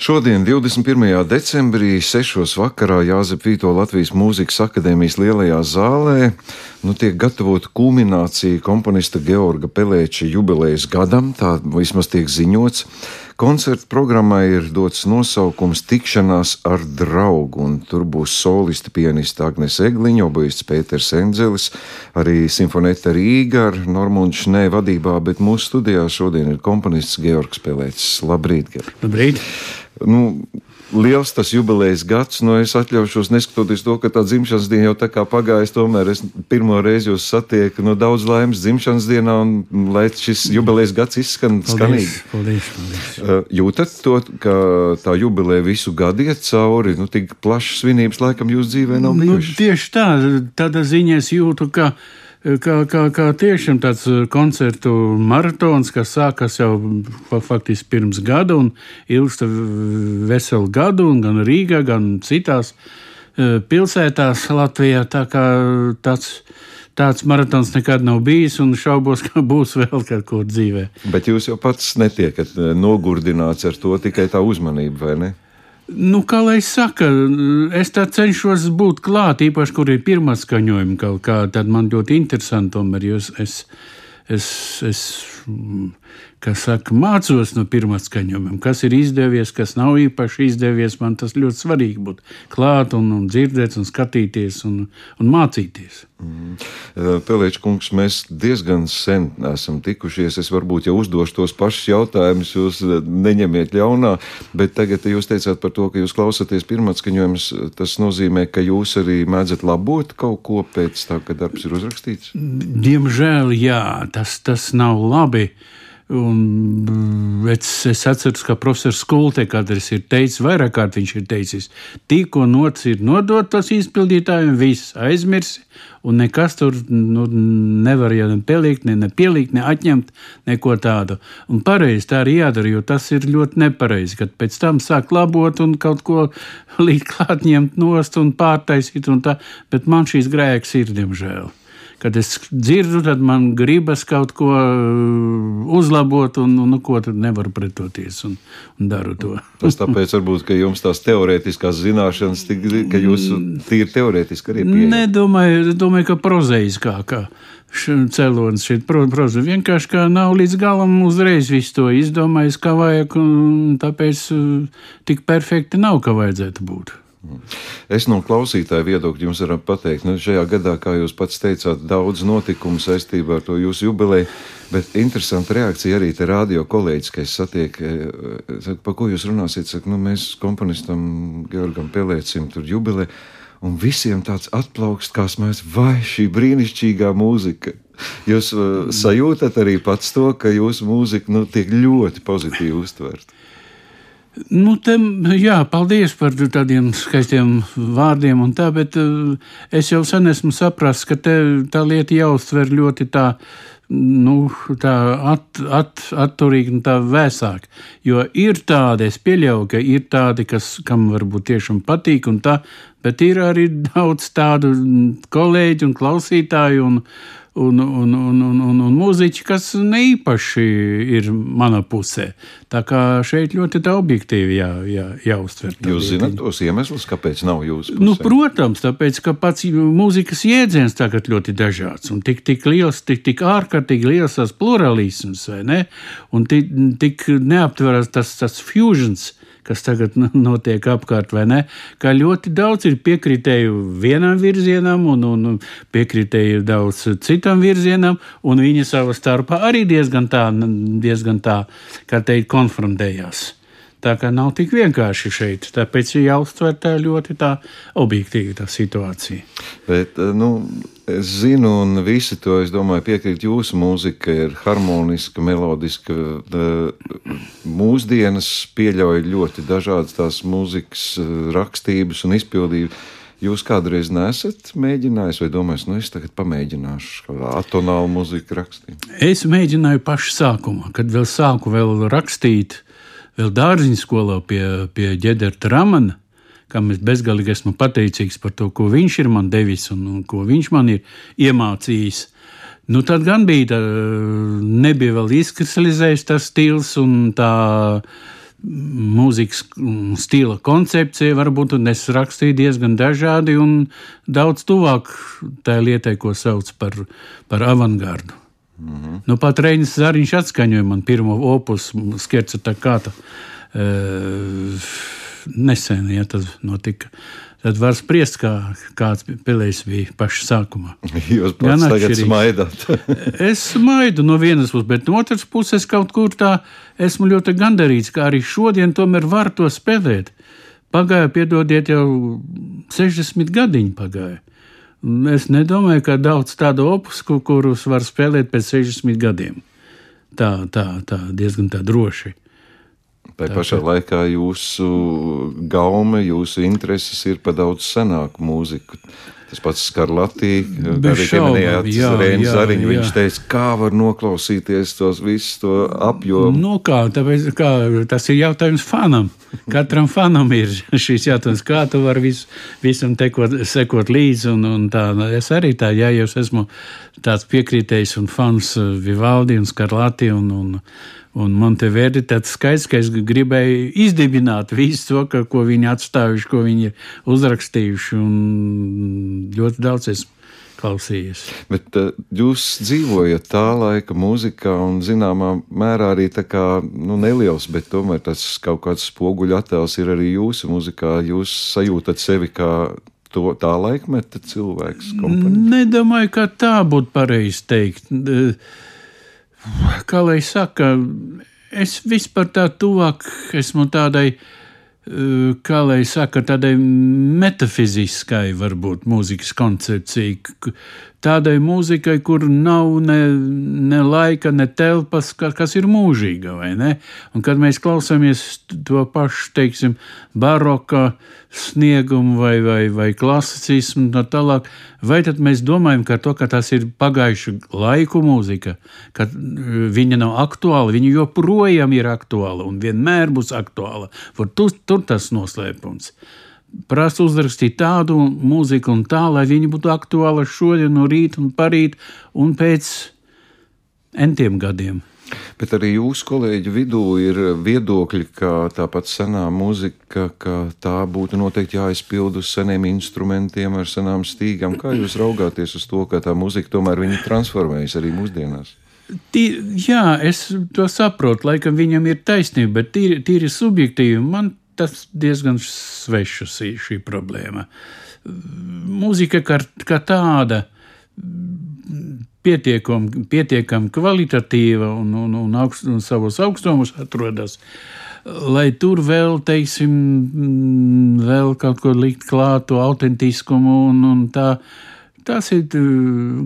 Šodien, 21. decembrī, 6. vakarā Jāzep Vīto Latvijas Mūzikas akadēmijas lielajā zālē nu, tiek gatavota kulminācija komponista Georga Pelēča jubilejas gadam, tā vismaz tiek ziņots. Koncerta programmai ir dots nosaukums Tikšanās ar draugu, un tur būs solisti pianista Agnes Egliņa, obojists Pēters Enzelis, arī simfonēta Rīga ar Normundu Šnē vadībā, bet mūsu studijā šodien ir komponists Georgs Pelēcis. Labrīt, Georg! Labrīt! nu, liels tas jubilejas gads. Nu, es atļaušos, neskatoties to, ka tā dzimšanas diena jau tā kā pagājusi, tomēr es pirmo reizi jūs satieku. Nu, daudz laimes dzimšanas dienā, un lai šis jubilejas gads izskan skanīgi. Paldies, paldies. Uh, jūtat to, ka tā jubileja visu gadu iet cauri, nu, tik plašas svinības laikam jūsu dzīvē nav nu, bijušas? Nu, tieši tā, tādā ziņā es jūtu, ka kā, kā, kā tiešām tāds uh, koncertu maratons, kas sākas jau faktiski pirms gada un ilgsta veselu gadu, gan Rīgā, gan citās uh, pilsētās Latvijā. Tā kā tāds tāds maratons nekad nav bijis, un šaubos, ka būs vēl kaut kur dzīvē. Bet jūs jau pats netiekat uh, nogurdināts ar to tikai tā uzmanību, vai ne? Nu, kā lai saka, es tā cenšos būt klāt, īpaši, kur ir pirmā skaņojuma kaut kā. Tad man ļoti interesanti, tomēr, jo es, es, es, es kas saka, mācos no pirmā skaņojuma, kas ir izdevies, kas nav īpaši izdevies. Man tas ļoti svarīgi būt klāt un, un dzirdēt, un skatīties un, un mācīties. Mm. Pelēča kungs, mēs diezgan sen esam tikušies. Es varbūt jau uzdošu tos pašus jautājumus, jūs neņemiet ļaunā, bet tagad jūs teicāt par to, ka jūs klausāties pirmatskaņojumus. Tas nozīmē, ka jūs arī mēdzat labot kaut ko pēc tā, ka darbs ir uzrakstīts? Diemžēl, jā, tas, tas nav labi. Uh, Un es, es atceros, ka profesors Skulte kādreiz ir teicis, vairāk kārt viņš ir teicis, tikko nots ir nodotas izpildītājiem, viss aizmirsi, un nekas tur nu, nevar ja ne pielikt, ne, ne pielikt, ne atņemt, neko tādu. Un pareizi tā arī jādara, jo tas ir ļoti nepareizi, kad pēc tam sāk labot un kaut ko līdz klāt ņemt nost un pārtaisīt un tā, bet man šīs grēks ir, diemžēl kad es dzirdu, tad man gribas kaut ko uh, uzlabot, un nu, ko tad nevaru pretoties un, un daru to. Tas tāpēc, varbūt, ka jums tās teorētiskās zināšanas, tik, ka jūs tīri teorētiski arī pieejat. Nedomāju, domāju, ka prozeiskākā. Cēlonis šeit, protams, vienkārši kā nav līdz galam uzreiz visu to izdomājis, kā vajag, un tāpēc uh, tik perfekti nav, kā vajadzētu būt. Es no klausītāja viedokļa jums varu pateikt, nu, šajā gadā, kā jūs pats teicāt, daudz notikumu saistībā ar to jūsu jubileju, bet interesanta reakcija arī te rādio kolēģis, ka es satieku, e, e, par ko jūs runāsiet, saka, nu, mēs komponistam Georgam Pelēcim tur jubileju, un visiem tāds atplaukst, kā mēs, vai šī brīnišķīgā mūzika. Jūs uh, sajūtat arī pats to, ka jūsu mūzika nu, tiek ļoti pozitīvi uztverta. Nu, te, jā, paldies par tādiem skaistiem vārdiem, tā, bet uh, es jau sen esmu sapratis, ka te, tā lieta jāuztver ļoti tā, nu, tā at, at, atturīgi un tā vēsāk. Jo ir tādi, es pieļauju, ka ir tādi, kas, kam varbūt tiešām patīk, un tā, bet ir arī daudz tādu kolēģu un klausītāju. Un, un, un, un, un, un, un mūziķi, kas neīpaši ir mana pusē. Tā kā šeit ļoti tā objektīvi jā, jā, jāuztver. Jūs zināt tos iemeslus, kāpēc nav jūsu pusē? Nu, protams, tāpēc, ka pats mūzikas jēdziens tagad ļoti dažāds un tik, tik liels, tik, tik ārkārtīgi liels tas pluralisms, vai ne? Un tik, tik neaptveras tas, tas fusions kas tagad notiek apkārt, vai ne? Kā ļoti daudz ir piekritēju vienam virzienam, un, un piekritēju daudz citam virzienam, un viņi savā starpā arī diezgan tā, diezgan tā kā teikt, konfrontējās. Tā kā nav tik vienkārši šeit. Tāpēc ir jāuztver tā ļoti tā objektīva tā situācija. Bet, eh, nu, es zinu, un visi to, domāju, piekrīt jūsu mūzika ir harmoniska, melodiska. Eh, mūsdienas pieļauj ļoti dažādas tās mūzikas eh, rakstības un izpildības. Jūs kādreiz nesat mēģinājis, vai domājat, nu es tagad pamēģināšu kādu atonālu mūziku rakstīt? Es mēģināju pašu sākumā, kad vēl sāku vēl rakstīt vēl dārziņu skolā pie, pie ģenerāla Ramana, kam es bezgalīgi esmu pateicīgs par to, ko viņš ir man devis un, un ko viņš man ir iemācījis. Nu, tad gan bija, tā, nebija vēl izkristalizējis tas stils un tā mūzikas stila koncepcija, varbūt, es rakstīju diezgan dažādi un daudz tuvāk tai lietai, ko sauc par, par avangardu. Mm -hmm. Nu, pat Reinis Zariņš atskaņoja man pirmo opus, skerca tā kā tā. E, nesen, ja tas notika tad var spriest, kā, kāds pelējs bija pašā sākumā. Jūs pats tagad smaidāt. es smaidu no vienas puses, bet no otras puses kaut kur tā esmu ļoti gandarīts, ka arī šodien tomēr var to spēlēt. Pagāja, piedodiet, jau 60 gadiņi pagāja. Es nedomāju, ka daudz tādu opusku, kurus var spēlēt pēc 60 gadiem. Tā, tā, tā diezgan tā droši. Tā pašā laikā jūsu gaume, jūsu intereses ir pa daudz senāku mūziku. Tas pats Skarlatī, arī pieminējāt Rēnu Zariņu, viņš teica, kā var noklausīties tos visus to apjomu. Nu kā, tāpēc, kā, tas ir jautājums fanam. Katram fanam ir šīs jautājums, kā tu vari vis, visam tekot, sekot līdzi. Un, un tā, es arī tā, ja jau esmu tāds piekrītējs un fans Vivaldi un Skarlatī un, un Un man te vērti tāds skaidrs, ka es gribēju izdibināt visu to, ka, ko viņi atstājuši, ko viņi ir uzrakstījuši. Un ļoti daudz esmu klausījies. Bet uh, jūs dzīvojat tā laika mūzikā un zināmā mērā arī tā kā nu, neliels, bet tomēr tas kaut kāds spoguļu attēls ir arī jūsu mūzikā. Jūs sajūtat sevi kā to tā laikmeta cilvēks? Komponists? Nedomāju, ka tā būtu pareizi teikt. Uh, kā lai saka, es vispār tā tuvāk esmu tādai, eh, kā lai saka, tādai metafiziskai, varbūt, mūzikas koncepcijai, tādai mūzikai, kur nav ne, ne laika, ne telpas, kas ir mūžīga? Un kad mēs klausāmies to pašu, teiksim, baroka sniegumu vai, vai, vai klasicismu tā tālāk, vai tad mēs domājam, ka to, ka tas ir pagājušu laiku mūzika, ka uh, viņa nav aktuāla, viņa joprojām ir aktuāla un vienmēr būs aktuāla. Tur, tur tas noslēpums prasa uzrakstīt tādu mūziku un tā, lai viņi būtu aktuāli šodien, no rīta un parīt un pēc entiem gadiem. Bet arī jūsu kolēģu vidū ir viedokļi, ka tāpat senā mūzika, ka tā būtu noteikti jāizpild uz seniem instrumentiem, ar senām stīgām. Kā jūs raugāties uz to, ka tā mūzika tomēr transformējas arī mūsdienās? Tī, jā, es to saprotu, laikam viņam ir taisnība, bet tīri, tīri subjektīvi man tas diezgan sveša šī, šī problēma. Mūzika kā, kā tāda pietiekami pietiekam kvalitatīva un, un, un, augst, un savos augstumos atrodas. Lai tur vēl, teiksim, vēl kaut ko likt klāt, to autentiskumu un, un tā, Tas ir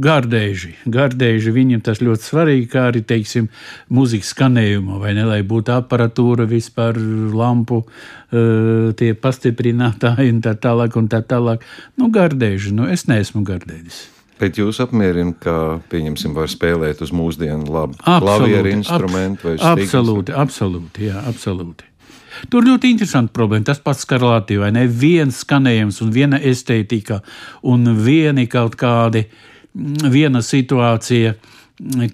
gardēži. Gardēži viņam tas ļoti svarīgi, kā arī, teiksim, mūzikas skanējuma, vai ne, lai būtu aparatūra vispār, lampu, uh, tie pastiprinātāji un tā tālāk un tā tālāk. Nu, gardēži, nu, es neesmu gardēdis. Bet jūs apmierina, ka, pieņemsim, var spēlēt uz mūsdienu labu klavieru instrumentu vai stīgas? Absolūti, absolūti, jā, absolūti. Tur ļoti interesanti problēma. Tas pats Skarlātī, vai ne? Viens skanējums un viena estētika un vieni kaut kādi, mm, viena situācija,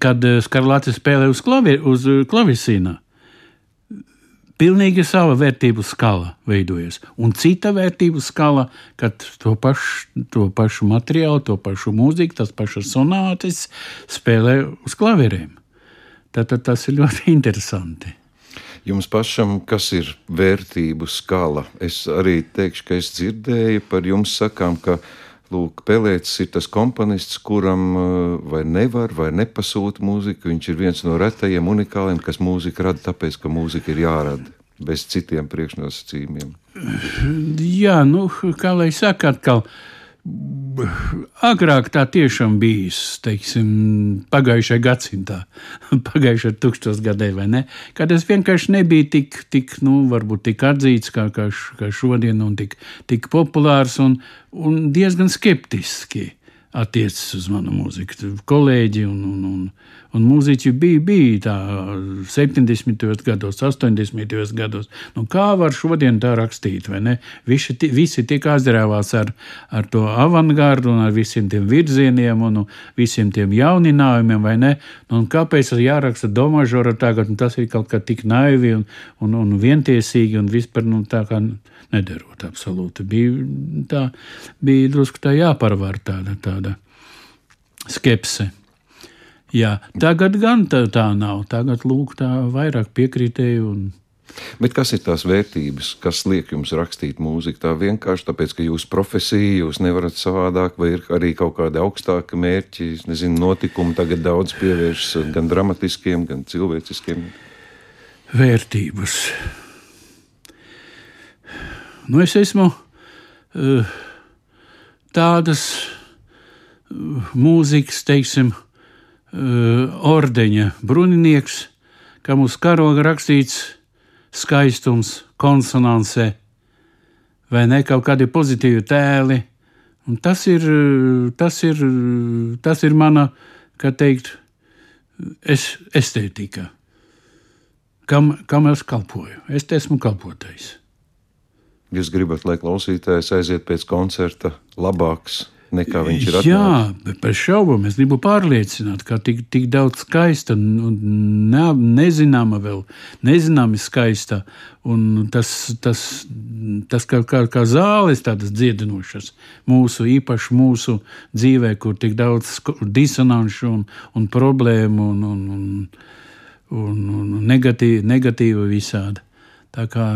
kad eh, Skarlātis spēlē uz, klavi, uz eh, klavisīna. Pilnīgi sava vērtību skala veidojas, un cita vērtību skala, kad to pašu, to pašu materiālu, to pašu mūziku, tas pašas sonātes spēlē uz klavierēm. Tātad tas ir ļoti interesanti. Jums pašam, kas ir vērtību skala? Es arī teikšu, ka es dzirdēju par jums sakām, ka Lūk, Pelēcis ir tas komponists, kuram uh, vai nevar, vai nepasūta mūzika. Viņš ir viens no retajiem unikāliem, kas mūziku rada, tāpēc, ka mūzika ir jārada bez citiem priekšnosacījumiem. Jā, nu, kā lai saka, atkal Agrāk tā tiešām bijis, teiksim, pagājušajā gadsimtā, pagājušajā tūkstošgadē, vai ne? Kad es vienkārši nebiju tik, tik nu, varbūt tik atzīts kā, kā, kā šodien, un tik, tik populārs un, un diezgan skeptiski attiecas uz manu mūziku. Kolēģi un, un, un, Un mūziķi bija, bija tā 70. gados, 80. gados. Nu, kā var šodien tā rakstīt? Visi, visi tik aizrāvās ar, ar to avangardu un ar visiem tiem virzieniem un visiem tiem jauninājumiem, vai ne? Nu, kāpēc jāraksta domažora tagad? Nu, tas ir kaut kā tik naivi un, un, un vientiesīgi un vispār nu, tā kā nederot absolūti. Bija, tā, bija drusku tā jāparvar tāda, tāda skepse. Jā, tagad gan tā, tā nav. Tagad lūk, tā vairāk piekritēju. Un... Bet kas ir tās vērtības, kas liek jums rakstīt mūziku? Tā vienkārši tāpēc, ka jūsu profesija, jūs nevarat savādāk, vai ir arī kaut kādi augstāki mērķi, nezinu, notikumi tagad daudz pievēršas gan dramatiskiem, gan cilvēciskiem. Vērtības. Nu, es esmu uh, tādas uh, mūzikas, teiksim, Eh, ordeņa bruninieks, kam uz karoga rakstīts skaistums, konsonance, vai ne kaut kādi pozitīvi tēli. Un tas ir, tas ir, tas ir mana, kā teikt, es, estētika, kam, kam es kalpoju. Es esmu kalpotais. Jūs gribat, lai klausītājs aiziet pēc koncerta labāks, nekā viņš ir. Atnācis. Jā, bez šaubām es gribu pārliecināt, ka tik, tik daudz skaista un ne, nezināma vēl, nezināma skaista. Un tas, tas, tas kā, kā, kā zāles tādas dziedinošas mūsu, īpaši mūsu dzīvē, kur tik daudz disonanšu un, un problēmu un, un, un, un, un negatīva, negatīva visāda. Tā kā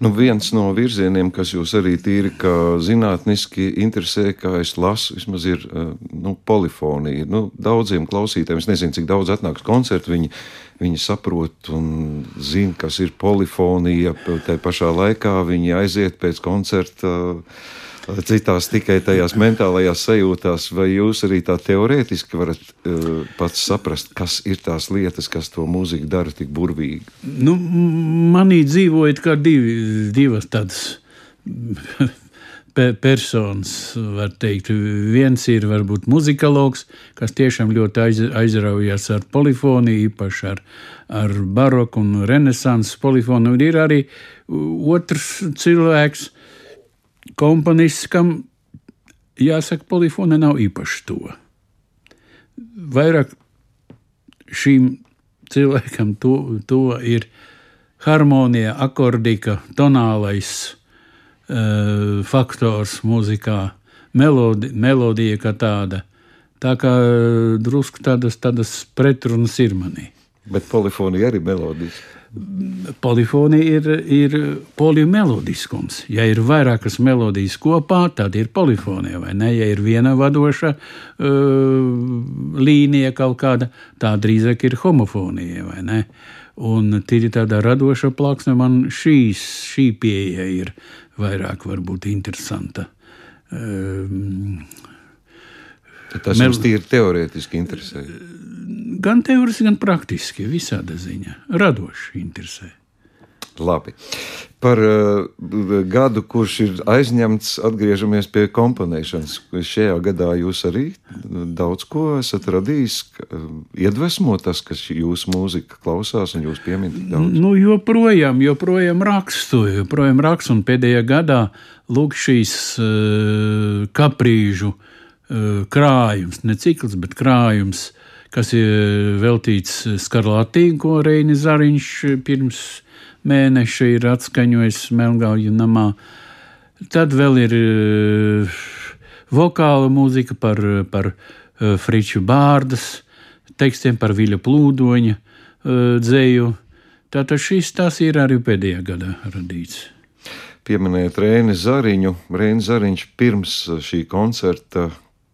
Nu, viens no virzieniem, kas jūs arī tīri zinātniski interesē, kā es lasu, vismaz ir eh, nu, polifonija. Nu, daudziem klausītājiem, es nezinu, cik daudz atnāks koncertu, viņi, viņi saprot un zina, kas ir polifonija. Tā pašā laikā viņi aiziet pēc koncerta. Uh, citās tikai tajās mentālajās sajūtās, vai jūs arī tā teorētiski varat uh, pats saprast, kas ir tās lietas, kas to mūziku dara tik burvīgi? Nu, manī dzīvojot kā divi, divas tādas personas, var teikt. Viens ir varbūt muzikologs, kas tiešām ļoti aiz, aizraujas ar polifoniju, īpaši ar, ar baroku un renesanses polifoniju. Un ir arī otrs cilvēks, komponists, kam jāsaka, polifona nav īpaši to. Vairāk šīm cilvēkam to, to ir harmonija, akordika, tonālais uh, faktors mūzikā, melodi, melodija kā tāda. Tā kā drusku tādas, tādas pretrunas ir manī. Bet polifonija arī melodijas polifonija ir, ir polimelodiskums. Ja ir vairākas melodijas kopā, tad ir polifonija, vai ne? Ja ir viena vadoša uh, līnija kaut kāda, tā drīzāk ir homofonija, vai ne? Un tīri tādā radoša plāksne man šīs, šī pieeja ir vairāk varbūt interesanta. Um, Tas jums tīri teorētiski interesē gan teorētiski, gan praktiski, visāda ziņa. Radoši interesē. Labi. Par uh, gadu, kurš ir aizņemts, atgriežamies pie komponēšanas. Šajā gadā jūs arī daudz ko esat radījis, uh, iedvesmo tas, kas jūsu mūzika klausās un jūs pieminat daudz. Nu, joprojām, joprojām rakstu, joprojām rakstu, un pēdējā gadā lūk šīs uh, kaprīžu uh, krājums, ne cikls, bet krājums kas ir veltīts Skarlatīm, ko Reini Zariņš pirms mēneša ir atskaņojis Melngāļu namā. Tad vēl ir vokāla mūzika par, par Friču Bārdas tekstiem, par Viļa plūdoņa dzēju. Tātad šis tas ir arī pēdējā gadā radīts. Pieminēt Rēni Zariņu. Rēni Zariņš pirms šī koncerta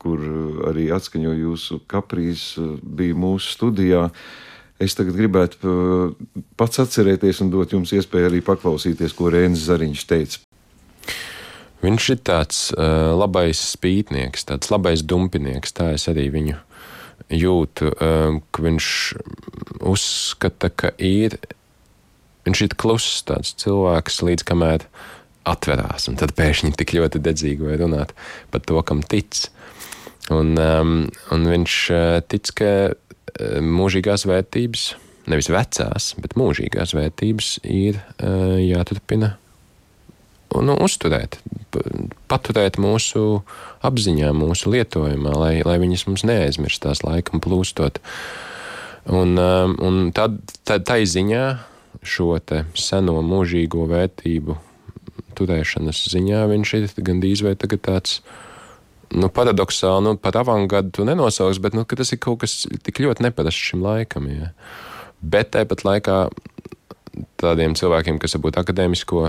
kur eh, arī atskaņoja jūsu kaprīs, eh, bija mūsu studijā. Es tagad gribētu eh, pats atcerēties un dot jums iespēju arī paklausīties, ko Rēns Zariņš teica. Viņš ir tāds uh, labais spītnieks, tāds labais dumpinieks. Tā es arī viņu jūtu, uh, ka viņš uzskata, ka ir. Viņš ir kluss tāds cilvēks, līdz kamēr atverās, un tad pēkšņi tik ļoti dedzīgi var runāt par to, kam tic. Un, um, un viņš uh, tic, ka eh, mūžīgās vērtības, nevis vecās, bet mūžīgās vērtības ir eh, jāturpina un nu, uzturēt, paturēt mūsu apziņā, mūsu lietojumā, lai, lai viņas mums neaizmirstās laikam plūstot. Un, un tad, tad tai ziņā šo seno mūžīgo vērtību turēšanas ziņā viņš ir gandrīz vai tagad tāds. Nu, paradoxāli, nu, pat avangardu tu nenosauks, bet nu, tas ir kaut kas tik ļoti neparasts šim laikam. Ja. Bet tāpat laikā tādiem cilvēkiem, kas varbūt akadēmisko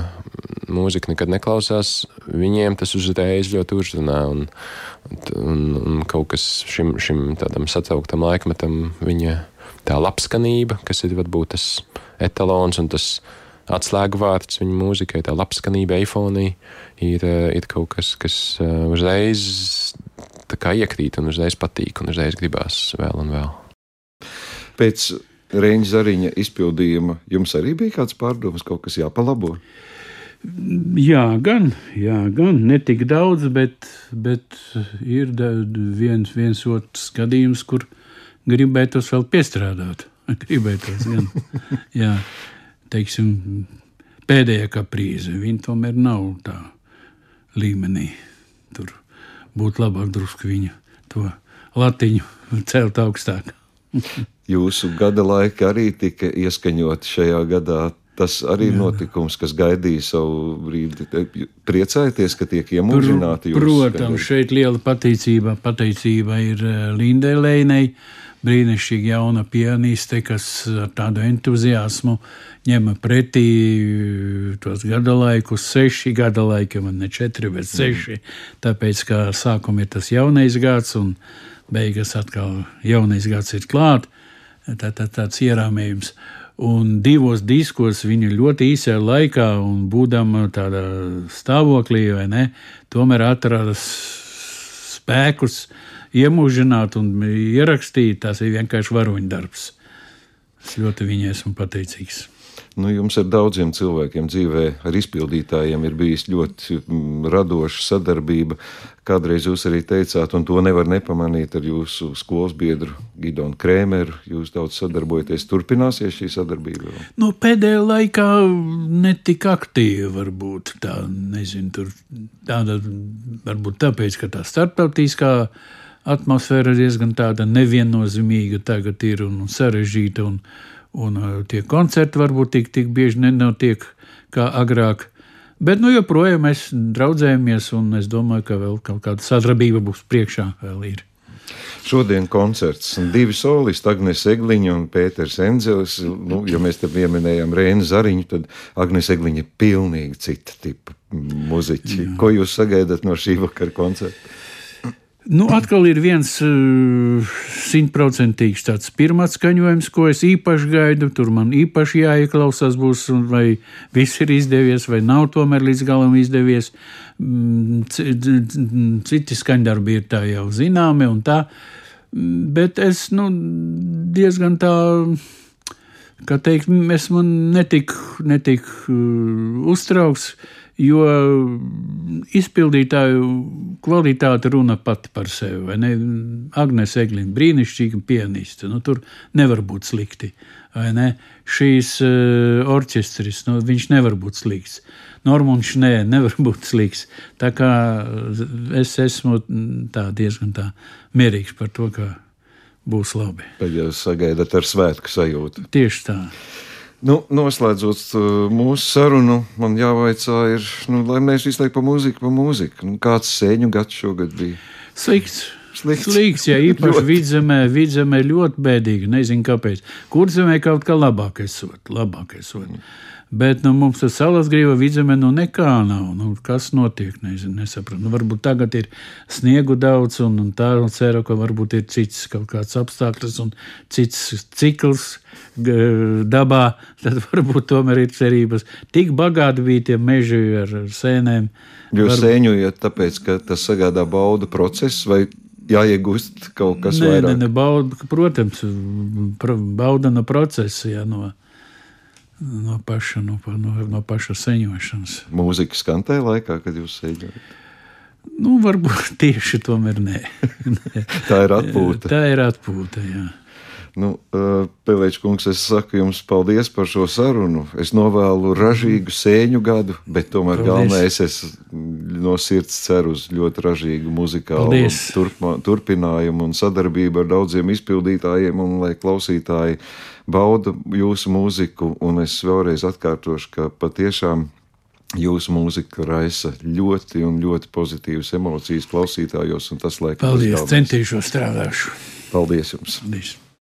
mūziku nekad neklausās, viņiem tas uzreiz ļoti uzrunā. Un, un, un kaut kas šim, šim tādam satrauktam laikmetam, viņa tā labskanība, kas ir varbūt tas etalons un tas atslēgu vārds viņa mūzikai, tā labskanība, eifonija, ir, eh, ir kaut kas, kas eh, uzreiz iekrīt un uzreiz patīk un uzreiz gribās vēl un vēl. Pēc Reņģa Zariņa izpildījuma jums arī bija kāds pārdoms, kaut kas jāpalabo? Jā, gan, jā, gan ne tik daudz, bet, bet ir viens, viens otrs gadījums, kur gribētos vēl piestrādāt. Gribētos gan. jā teiksim, pēdējā kaprīze. Viņa tomēr nav tā līmenī. Tur būtu labāk drusku viņa to latiņu celt augstāk. Jūsu gada laika arī tika ieskaņot šajā gadā. Tas arī ir notikums, kas gaidīja savu brīdi. Priecājieties, ka tiek iemūžināti. Protams, šeit liela pateicība, pateicība ir eh, Lindai Lēnei brīnišķīga jauna pianiste, kas ar tādu entuziasmu ņem pretī tos gada laikus, seši gada laiki, man ne četri, bet seši. Tāpēc, kā sākumā ir tas jaunais gads un beigas atkal jaunais gads ir klāt, tā, tā, tāds ierāmējums. Un divos diskos viņa ļoti īsā laikā, un būdama tādā stāvoklī, ne, tomēr atrada spēkus, uh, iemūžināt un ierakstīt, tas ir vienkārši varoņu darbs. Es ļoti viņai esmu pateicīgs. Nu, jums ar daudziem cilvēkiem dzīvē, ar izpildītājiem ir bijis ļoti mm, radoša sadarbība. Kādreiz jūs arī teicāt, un to nevar nepamanīt ar jūsu skolas biedru Gidonu Krēmeru. Jūs daudz sadarbojaties. Turpināsies šī sadarbība? Nu, pēdējā laikā ne tik aktīvi varbūt tā, nezinu, tur tāda, varbūt tāpēc, ka tā starptautiskā atmosfēra diezgan tāda neviennozīmīga tagad ir un sarežģīta, un, un uh, tie koncerti varbūt tik, tik bieži nenotiek kā agrāk. Bet nu, joprojām mēs draudzējamies, un es domāju, ka vēl kaut kāda sadarbība būs priekšā. Šodien koncerts divi solisti, Agnēs Egliņa un Pēters Enzelis. Nu, ja mēs te pieminējām Rēnu Zariņu, tad Agnēs Egliņa ir pilnīgi cita tipa muziķi. Jā. Ko jūs sagaidat no šī vakara koncerta? Nu, atkal ir viens eh, simtprocentīgs uh, tāds pirmais skaņojums, ko es īpaši gaidu. Tur man īpaši jāieklausās, būs, vai viss ir izdevies, vai nav tomēr līdz galam izdevies. Mm, citi skaņdarbi ir tā jau zināmi un tā. Mm, bet es nu, diezgan tā kā teikt, esmu netik, netik uh, uztraukts, jo izpildītāju kvalitāte runa pati par sevi. Agnēs Eglīna, brīnišķīga pianiste, nu, tur nevar būt slikti. Šīs uh, orķestris, nu, viņš nevar būt slikts. Normons nē, nevar būt slikts. Tā kā es esmu tā diezgan tā mierīgs par to, ka būs labi. Tad jūs sagaidat ar svētku sajūtu. Tieši tā. Nu, noslēdzot uh, mūsu sarunu, man jāvaicā, ir, nu, lai mēs visu laiku pa mūziku, pa mūziku. Nu, kāds sēņu gads šogad bija? Slikts. Slikts, Slikts ja īpaši vidzemē, vidzemē ļoti bēdīgi. Nezinu, kāpēc. Kurzemē kaut kā labāk esot, labāk esot. Mm. Bet nu, mums tas salas grīva vidzemē nu nekā nav. Nu, kas notiek? Nezinu, nesapratu. Nu, varbūt tagad ir sniegu daudz, un, un tā un ceru, ka varbūt ir cits kaut kāds apstākļus un cits cikls dabā. Tad varbūt tomēr ir cerības. Tik bagāti bija tie meži ar, ar sēnēm. Jūs varbūt... sēņojat tāpēc, ka tas sagādā baudu procesu vai jāiegūst kaut kas nē, vairāk? Nē, ne, bauda, protams, bauda no procesa. Jā, no no paša, no, no, no paša seņošanas. Mūzika skan tajā laikā, kad jūs seņojat? Nu, varbūt tieši tomēr nē. tā ir atpūta. Tā ir atpūta, jā. Nu, Pelēķis kungs, es saku jums paldies par šo sarunu. Es novēlu ražīgu sēņu gadu, bet tomēr galvenais es no sirds ceru uz ļoti ražīgu muzikālu turpma, turpinājumu un sadarbību ar daudziem izpildītājiem un lai klausītāji bauda jūsu mūziku. Un es vēlreiz atkārtošu, ka patiešām Jūsu mūzika raisa ļoti, ļoti pozitīvas emocijas klausītājos, un tas, laikam, Paldies, centīšos strādāšu. Paldies jums! Paldies.